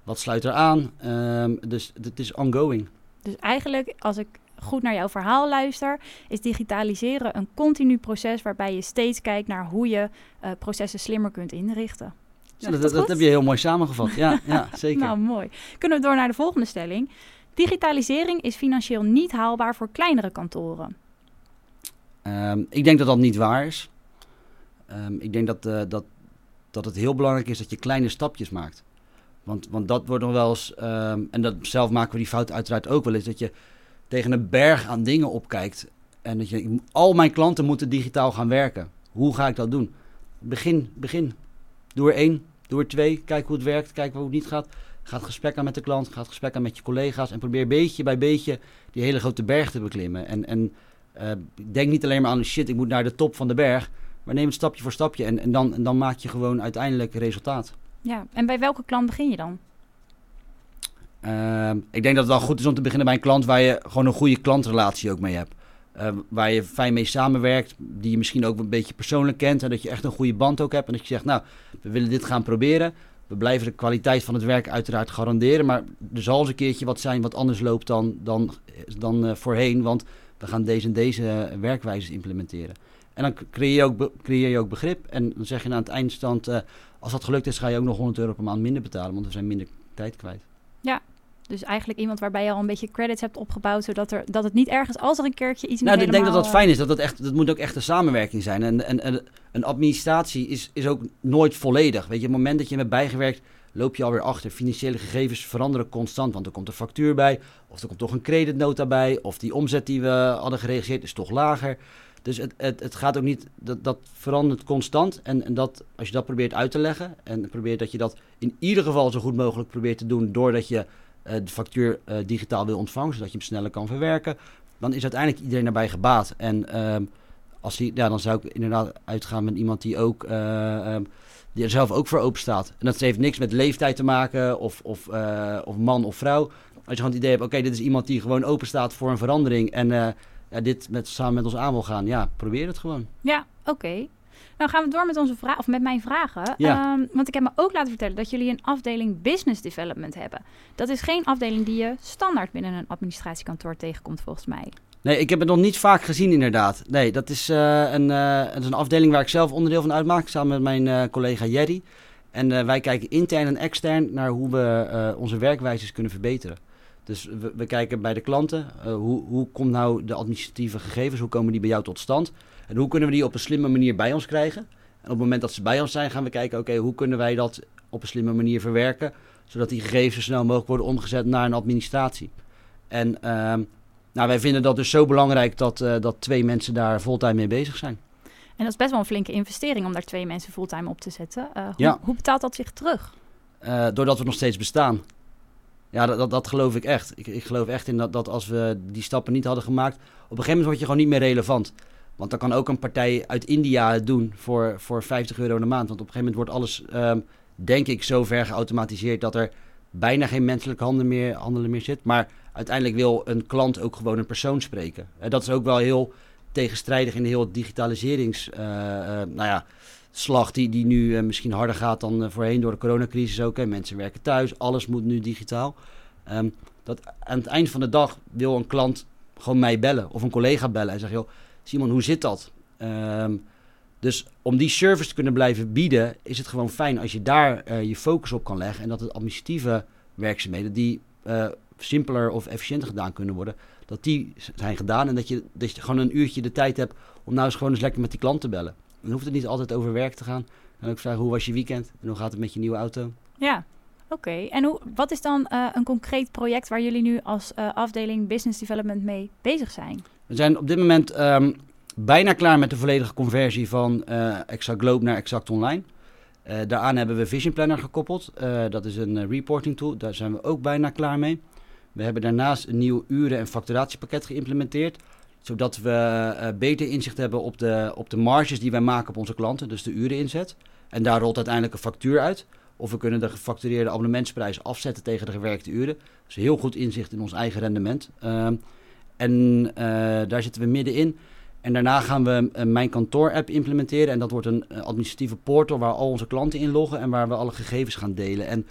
Wat sluit er aan? Um, dus het is ongoing. Dus eigenlijk, als ik goed naar jouw verhaal luister, is digitaliseren een continu proces waarbij je steeds kijkt naar hoe je uh, processen slimmer kunt inrichten. Ja, dat, dat, heb je heel mooi samengevat. Ja, ja zeker. nou, mooi. Kunnen we door naar de volgende stelling. Digitalisering is financieel niet haalbaar voor kleinere kantoren. Um, ik denk dat dat niet waar is. Um, ik denk dat, uh, dat, dat het heel belangrijk is dat je kleine stapjes maakt. Want, want dat wordt nog wel eens, um, en dat, zelf maken we die fout uiteraard ook wel eens, dat je tegen een berg aan dingen opkijkt. En dat je, al mijn klanten moeten digitaal gaan werken. Hoe ga ik dat doen? Begin, begin. Doe er één, doe er twee. Kijk hoe het werkt, kijk hoe het niet gaat. Ga het gesprek aan met de klant, ga het gesprek aan met je collega's. En probeer beetje bij beetje die hele grote berg te beklimmen. En, en uh, denk niet alleen maar aan shit, ik moet naar de top van de berg. Maar neem het stapje voor stapje en, en, dan, en dan maak je gewoon uiteindelijk resultaat. Ja, en bij welke klant begin je dan? Uh, ik denk dat het wel goed is om te beginnen bij een klant waar je gewoon een goede klantrelatie ook mee hebt. Uh, waar je fijn mee samenwerkt, die je misschien ook een beetje persoonlijk kent. En dat je echt een goede band ook hebt. En dat je zegt, nou, we willen dit gaan proberen. We blijven de kwaliteit van het werk uiteraard garanderen. Maar er zal eens een keertje wat zijn wat anders loopt dan, dan, dan uh, voorheen. Want we gaan deze en deze werkwijzes implementeren. En dan creëer je ook, creëer je ook begrip. En dan zeg je aan het eindstand, als dat gelukt is, ga je ook nog 100 euro per maand minder betalen. Want we zijn minder tijd kwijt. Ja, dus eigenlijk iemand waarbij je al een beetje credits hebt opgebouwd, zodat er, dat het niet ergens, als er een keertje iets Nou, ik denk dat dat fijn is. Dat, dat, echt, dat moet ook echt een samenwerking zijn. En, en, en een administratie is, is ook nooit volledig. Weet je, op het moment dat je hebt bijgewerkt, loop je alweer achter. Financiële gegevens veranderen constant, want er komt een factuur bij, of er komt toch een creditnota bij, of die omzet die we hadden geregistreerd is toch lager. Dus het, het, het gaat ook niet, dat, dat verandert constant. En, en dat, als je dat probeert uit te leggen en probeert dat je dat in ieder geval zo goed mogelijk probeert te doen, doordat je de factuur uh, digitaal wil ontvangen, zodat je hem sneller kan verwerken, dan is uiteindelijk iedereen daarbij gebaat. En uh, als hij, ja, dan zou ik inderdaad uitgaan met iemand die ook ehm, die er zelf ook voor open staat. En dat heeft niks met leeftijd te maken of, of, of man of vrouw. Als je gewoon het idee hebt, oké, dit is iemand die gewoon open staat voor een verandering en ja, dit met, samen met ons aan wil gaan, ja, probeer het gewoon. Ja, oké. Nou gaan we door met onze vraag of met mijn vragen. Ja. Um, want ik heb me ook laten vertellen dat jullie een afdeling business development hebben. Dat is geen afdeling die je standaard binnen een administratiekantoor tegenkomt, volgens mij. Nee, ik heb het nog niet vaak gezien, inderdaad. Nee, dat is, uh, een, uh, het is een afdeling waar ik zelf onderdeel van uitmaak, samen met mijn uh, collega Jerry. En wij kijken intern en extern naar hoe we onze werkwijzes kunnen verbeteren. Dus we, we kijken bij de klanten, hoe, hoe komt nou de administratieve gegevens, hoe komen die bij jou tot stand? En hoe kunnen we die op een slimme manier bij ons krijgen? En op het moment dat ze bij ons zijn, gaan we kijken, oké, hoe kunnen wij dat op een slimme manier verwerken, zodat die gegevens zo snel mogelijk worden omgezet naar een administratie. En uh, nou, wij vinden dat dus zo belangrijk dat, uh, dat twee mensen daar fulltime mee bezig zijn. En dat is best wel een flinke investering om daar twee mensen fulltime op te zetten. Uh, hoe, ja. hoe, betaalt dat zich terug? Uh, doordat we nog steeds bestaan. Ja, dat, dat, dat geloof ik echt. Ik, ik geloof echt in dat, dat als we die stappen niet hadden gemaakt, op een gegeven moment word je gewoon niet meer relevant. Want dan kan ook een partij uit India het doen voor, voor 50 euro in de maand. Want op een gegeven moment wordt alles, um, denk ik, zo ver geautomatiseerd dat er bijna geen menselijk handelen meer, handelen meer zit. Maar uiteindelijk wil een klant ook gewoon een persoon spreken. Uh, dat is ook wel heel tegenstrijdig in de hele digitaliserings... Uh, uh, nou ja, die, die nu misschien harder gaat dan voorheen door de coronacrisis ook. Hè. Mensen werken thuis, alles moet nu digitaal. Um, dat aan het eind van de dag wil een klant gewoon mij bellen of een collega bellen en zeggen... joh, Simon, hoe zit dat? Um, dus om die service te kunnen blijven bieden, is het gewoon fijn als je daar uh, je focus op kan leggen. En dat het administratieve werkzaamheden die uh, simpeler of efficiënter gedaan kunnen worden, dat die zijn gedaan. En dat je, dat je gewoon een uurtje de tijd hebt om nou eens gewoon eens lekker met die klant te bellen. Dan hoeft het niet altijd over werk te gaan. Dan ook vragen, hoe was je weekend? En hoe gaat het met je nieuwe auto? Ja, Oké, en hoe, wat is dan uh, een concreet project waar jullie nu als afdeling Business Development mee bezig zijn? We zijn op dit moment um, bijna klaar met de volledige conversie van uh, Exact Globe naar Exact Online. daaraan hebben we Vision Planner gekoppeld. dat is een reporting tool, daar zijn we ook bijna klaar mee. We hebben daarnaast een nieuw uren- en facturatiepakket geïmplementeerd zodat we beter inzicht hebben op de, op de marges die wij maken op onze klanten, dus de uren inzet. En daar rolt uiteindelijk een factuur uit. Of we kunnen de gefactureerde abonnementsprijs afzetten tegen de gewerkte uren. Dus heel goed inzicht in ons eigen rendement. En uh, daar zitten we middenin. En daarna gaan we een Mijn Kantoor-app implementeren. En dat wordt een administratieve portal waar al onze klanten in loggen en waar we alle gegevens gaan delen. En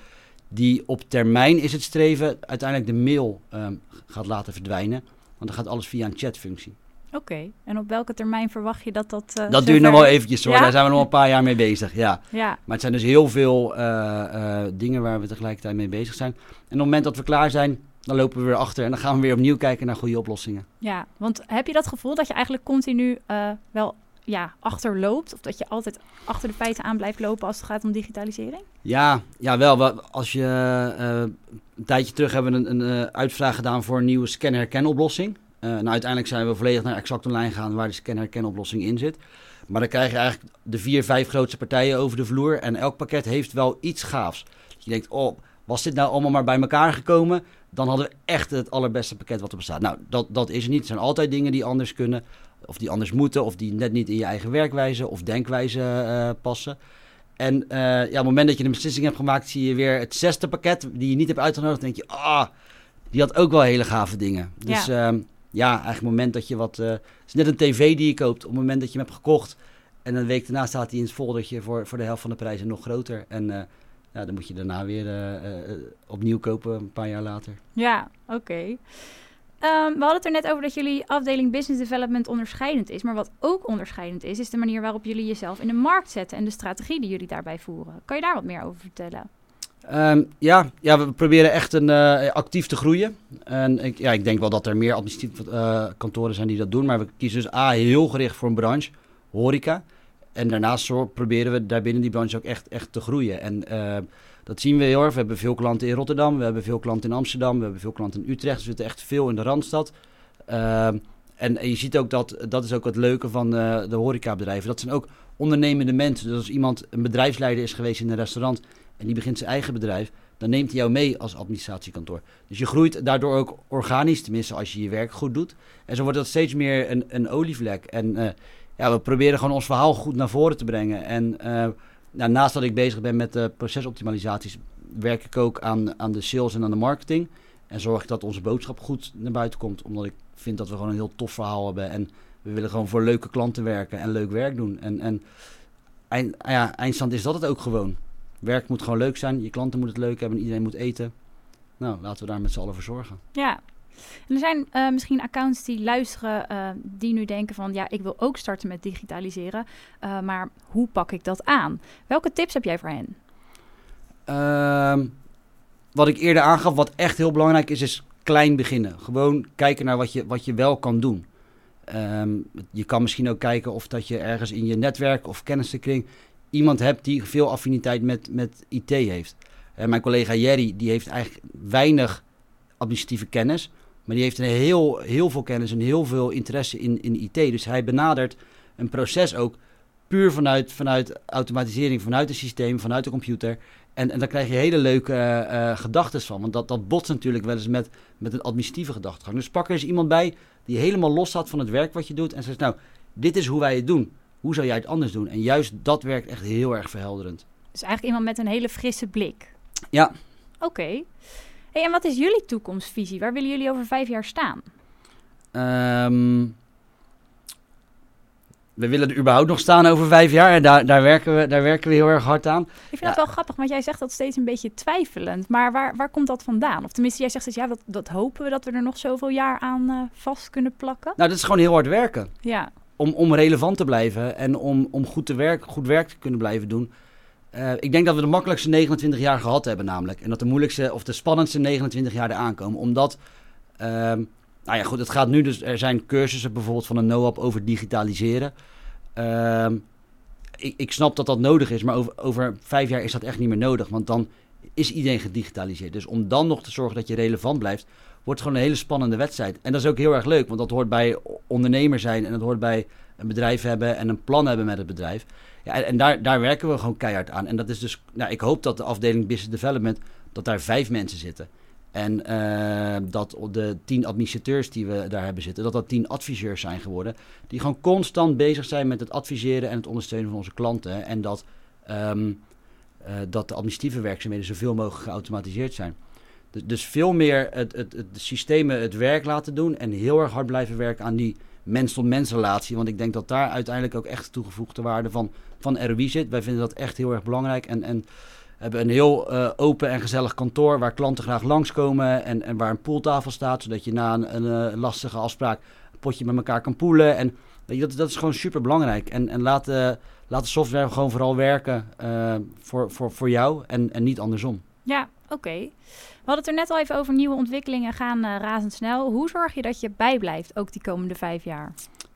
die op termijn is het streven uiteindelijk de mail ehm, gaat laten verdwijnen. Want dan gaat alles via een chatfunctie. Oké, en op welke termijn verwacht je dat dat... Uh, dat duurt nog wel eventjes hoor, daar zijn we nog een paar jaar mee bezig, ja. ja. Maar het zijn dus heel veel uh, uh, dingen waar we tegelijkertijd mee bezig zijn. En op het moment dat we klaar zijn, dan lopen we weer achter en dan gaan we weer opnieuw kijken naar goede oplossingen. Ja, want heb je dat gevoel dat je eigenlijk continu wel ja, achterloopt? Of dat je altijd achter de feiten aan blijft lopen als het gaat om digitalisering? Ja, ja wel. Als je een tijdje terug hebben we een, een uitvraag gedaan voor een nieuwe scan-herkenoplossing. Uh, nou, uiteindelijk zijn we volledig naar exact online gegaan waar de scan-herkenoplossing in zit. Maar dan krijg je eigenlijk de vier, vijf grootste partijen over de vloer. En elk pakket heeft wel iets gaafs. Je denkt, oh, was dit nou allemaal maar bij elkaar gekomen? Dan hadden we echt het allerbeste pakket wat er bestaat. Nou, dat, dat is er niet. Er zijn altijd dingen die anders kunnen. Of die anders moeten. Of die net niet in je eigen werkwijze of denkwijze uh, passen. En uh, ja, op het moment dat je een beslissing hebt gemaakt, zie je weer het zesde pakket die je niet hebt uitgenodigd. Dan denk je, ah, die had ook wel hele gave dingen. Dus ja, uh, ja eigenlijk het moment dat je wat... Uh, het is net een tv die je koopt. Op het moment dat je hem hebt gekocht en een week daarna staat hij in het foldertje voor, voor de helft van de prijzen nog groter. En ja, dan moet je daarna weer opnieuw kopen een paar jaar later. Ja, oké. Okay. Um, we hadden het er net over dat jullie afdeling business development onderscheidend is. Maar wat ook onderscheidend is, is de manier waarop jullie jezelf in de markt zetten en de strategie die jullie daarbij voeren. Kan je daar wat meer over vertellen? Um, ja, ja, we proberen echt een, uh, actief te groeien. En ik, ja, ik denk wel dat er meer administratieve uh, kantoren zijn die dat doen. Maar we kiezen dus A, heel gericht voor een branche, horeca. En daarnaast proberen we daar binnen die branche ook echt, echt te groeien. En uh, dat zien we heel erg. We hebben veel klanten in Rotterdam, we hebben veel klanten in Amsterdam, we hebben veel klanten in Utrecht. we zitten echt veel in de Randstad. Uh, en, je ziet ook dat, dat is ook het leuke van uh, de horecabedrijven. Dat zijn ook ondernemende mensen. Dus als iemand een bedrijfsleider is geweest in een restaurant en die begint zijn eigen bedrijf, dan neemt hij jou mee als administratiekantoor. Dus je groeit daardoor ook organisch, tenminste als je je werk goed doet. En zo wordt dat steeds meer een, een olievlek. En ja, we proberen gewoon ons verhaal goed naar voren te brengen. En uh, nou, naast dat ik bezig ben met de procesoptimalisaties, werk ik ook aan, aan de sales en aan de marketing. En zorg ik dat onze boodschap goed naar buiten komt. Omdat ik vind dat we gewoon een heel tof verhaal hebben. En we willen gewoon voor leuke klanten werken en leuk werk doen. En, en eind, ja, eindstand is dat het ook gewoon. Werk moet gewoon leuk zijn. Je klanten moeten het leuk hebben. Iedereen moet eten. Nou, laten we daar met z'n allen voor zorgen. Ja. Er zijn uh, misschien accounts die luisteren, uh, die nu denken van ja, ik wil ook starten met digitaliseren. Uh, maar hoe pak ik dat aan? Welke tips heb jij voor hen? Ehm, wat ik eerder aangaf, wat echt heel belangrijk is, is klein beginnen. Gewoon kijken naar wat je, wat je wel kan doen. Um, je kan misschien ook kijken of dat je ergens in je netwerk of kennissenkring iemand hebt die veel affiniteit met, met IT heeft. Mijn collega Jerry, die heeft eigenlijk weinig administratieve kennis. Maar die heeft een heel, heel veel kennis en heel veel interesse in, in IT. Dus hij benadert een proces ook puur vanuit, vanuit automatisering, vanuit het systeem, vanuit de computer. En, en daar krijg je hele leuke uh, gedachten van. Want dat, dat botst natuurlijk wel eens met, met een administratieve gedachtegang. Dus pak er eens iemand bij die helemaal los staat van het werk wat je doet. En zegt, nou, dit is hoe wij het doen. Hoe zou jij het anders doen? En juist dat werkt echt heel erg verhelderend. Dus eigenlijk iemand met een hele frisse blik. Ja. Oké. Okay. Hey, en wat is jullie toekomstvisie? Waar willen jullie over vijf jaar staan? Um, we willen er überhaupt nog staan over vijf jaar. En daar, daar, werken, we, daar werken we heel erg hard aan. Ik vind ja. dat wel grappig, want jij zegt dat steeds een beetje twijfelend. Maar waar, waar komt dat vandaan? Of tenminste, jij zegt dat ja, dat, dat hopen we dat we er nog zoveel jaar aan uh, vast kunnen plakken. Nou, dat is gewoon heel hard werken. Ja. Om, om relevant te blijven en om, om goed, te werk, goed werk te kunnen blijven doen. Uh, ik denk dat we de makkelijkste 29 jaar gehad hebben namelijk. En dat de moeilijkste of de spannendste 29 jaar eraan komen. Omdat, uh, nou ja goed, het gaat nu dus, er zijn cursussen bijvoorbeeld van een NOAP over digitaliseren. Uh, ik, ik snap dat dat nodig is, maar over, over vijf jaar is dat echt niet meer nodig. Want dan is iedereen gedigitaliseerd. Dus om dan nog te zorgen dat je relevant blijft, wordt gewoon een hele spannende wedstrijd. En dat is ook heel erg leuk, want dat hoort bij ondernemer zijn en dat hoort bij een bedrijf hebben en een plan hebben met het bedrijf. Ja, en daar, daar werken we gewoon keihard aan. En dat is dus, nou, ik hoop dat de afdeling Business Development, dat daar vijf mensen zitten. En uh, dat de tien administrateurs die we daar hebben zitten, dat dat tien adviseurs zijn geworden. Die gewoon constant bezig zijn met het adviseren en het ondersteunen van onze klanten. En dat, um, uh, dat de administratieve werkzaamheden zoveel mogelijk geautomatiseerd zijn. Dus, dus veel meer het, het, het, systemen het werk laten doen en heel erg hard blijven werken aan die mens-tot-mens relatie. Want ik denk dat daar uiteindelijk ook echt toegevoegde waarde van, van ROI zit. Wij vinden dat echt heel erg belangrijk. En, en hebben een heel uh, open en gezellig kantoor waar klanten graag langskomen en, en waar een pooltafel staat, zodat je na een, een uh, lastige afspraak een potje met elkaar kan poelen. En dat, dat is gewoon super belangrijk. En, en laat, uh, laat de software gewoon vooral werken voor, voor, voor jou en, en niet andersom. Ja, oké. Hadden het er net al even over nieuwe ontwikkelingen gaan razendsnel. Hoe zorg je dat je bijblijft, ook die komende vijf jaar?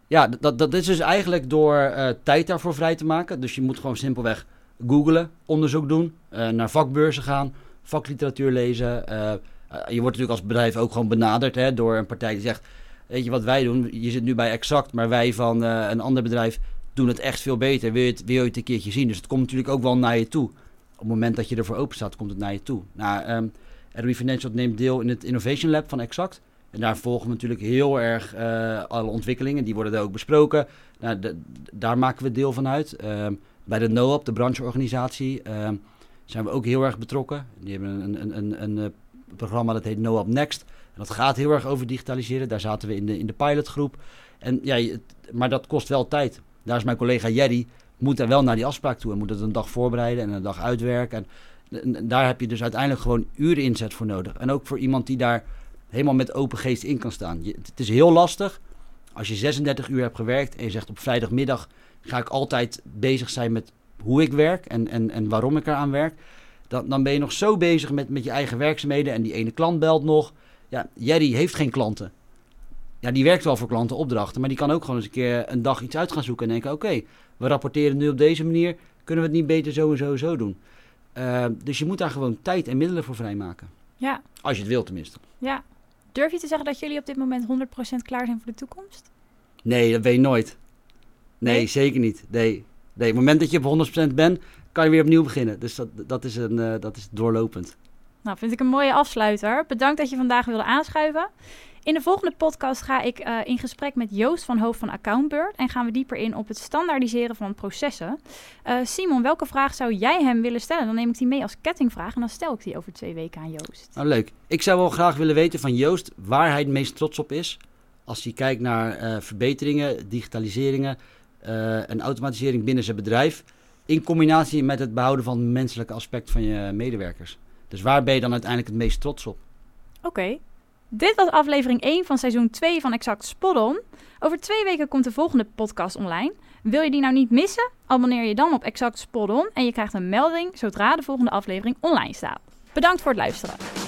Ja, dat, dat is dus eigenlijk door tijd daarvoor vrij te maken. Dus je moet gewoon simpelweg googlen, onderzoek doen, uh, naar vakbeurzen gaan, vakliteratuur lezen. Je wordt natuurlijk als bedrijf ook gewoon benaderd hè, door een partij die zegt: Weet je wat wij doen? Je zit nu bij Exact, maar wij van een ander bedrijf doen het echt veel beter. Wil je, het, wil je het een keertje zien? Dus het komt natuurlijk ook wel naar je toe. Op het moment dat je ervoor open staat, komt het naar je toe. Nou, um, RWI Financial neemt deel in het Innovation Lab van Exact. En daar volgen we natuurlijk heel erg alle ontwikkelingen. Die worden daar ook besproken. Nou, daar maken we deel van uit. Um, bij de NOAP, de brancheorganisatie, uh, zijn we ook heel erg betrokken. Die hebben een, een, een, een, een programma dat heet NOAP Next. En dat gaat heel erg over digitaliseren. Daar zaten we in de, in de pilotgroep. En, ja, maar dat kost wel tijd. Daar is mijn collega Jerry, moet er wel naar die afspraak toe. En moet het een dag voorbereiden en een dag uitwerken. En, en daar heb je dus uiteindelijk gewoon uren inzet voor nodig. En ook voor iemand die daar helemaal met open geest in kan staan. Het is heel lastig als je 36 uur hebt gewerkt en je zegt op vrijdagmiddag ga ik altijd bezig zijn met hoe ik werk en, en, en waarom ik eraan werk. Dan, dan ben je nog zo bezig met, met je eigen werkzaamheden en die ene klant belt nog. Ja, Jerry heeft geen klanten. Ja, die werkt wel voor klantenopdrachten, maar die kan ook gewoon eens een keer een dag iets uit gaan zoeken en denken: oké, we rapporteren nu op deze manier, kunnen we het niet beter zo en zo en zo doen? Uh, dus je moet daar gewoon tijd en middelen voor vrijmaken. Ja. Als je het wilt tenminste. Ja. Durf je te zeggen dat jullie op dit moment 100% klaar zijn voor de toekomst? Nee, dat weet je nooit. Nee, nee, zeker niet. Nee. nee, op het moment dat je op 100% bent, kan je weer opnieuw beginnen. Dus dat, dat, is, een, uh, dat is doorlopend. Nou, vind ik een mooie afsluiter. Bedankt dat je vandaag wilde aanschuiven. In de volgende podcast ga ik uh, in gesprek met Joost van Hoofd van Accountbird en gaan we dieper in op het standaardiseren van processen. Uh, Simon, welke vraag zou jij hem willen stellen? Dan neem ik die mee als kettingvraag en dan stel ik die over twee weken aan Joost. Nou, leuk. Ik zou wel graag willen weten van Joost waar hij het meest trots op is. Als hij kijkt naar uh, verbeteringen, digitaliseringen, en automatisering binnen zijn bedrijf. In combinatie met het behouden van het menselijke aspect van je medewerkers. Dus waar ben je dan uiteindelijk het meest trots op? Oké. Okay. Dit was aflevering 1 van seizoen 2 van Exact Spot On. Over twee weken komt de volgende podcast online. Wil je die nou niet missen? Abonneer je dan op Exact Spot On en je krijgt een melding zodra de volgende aflevering online staat. Bedankt voor het luisteren.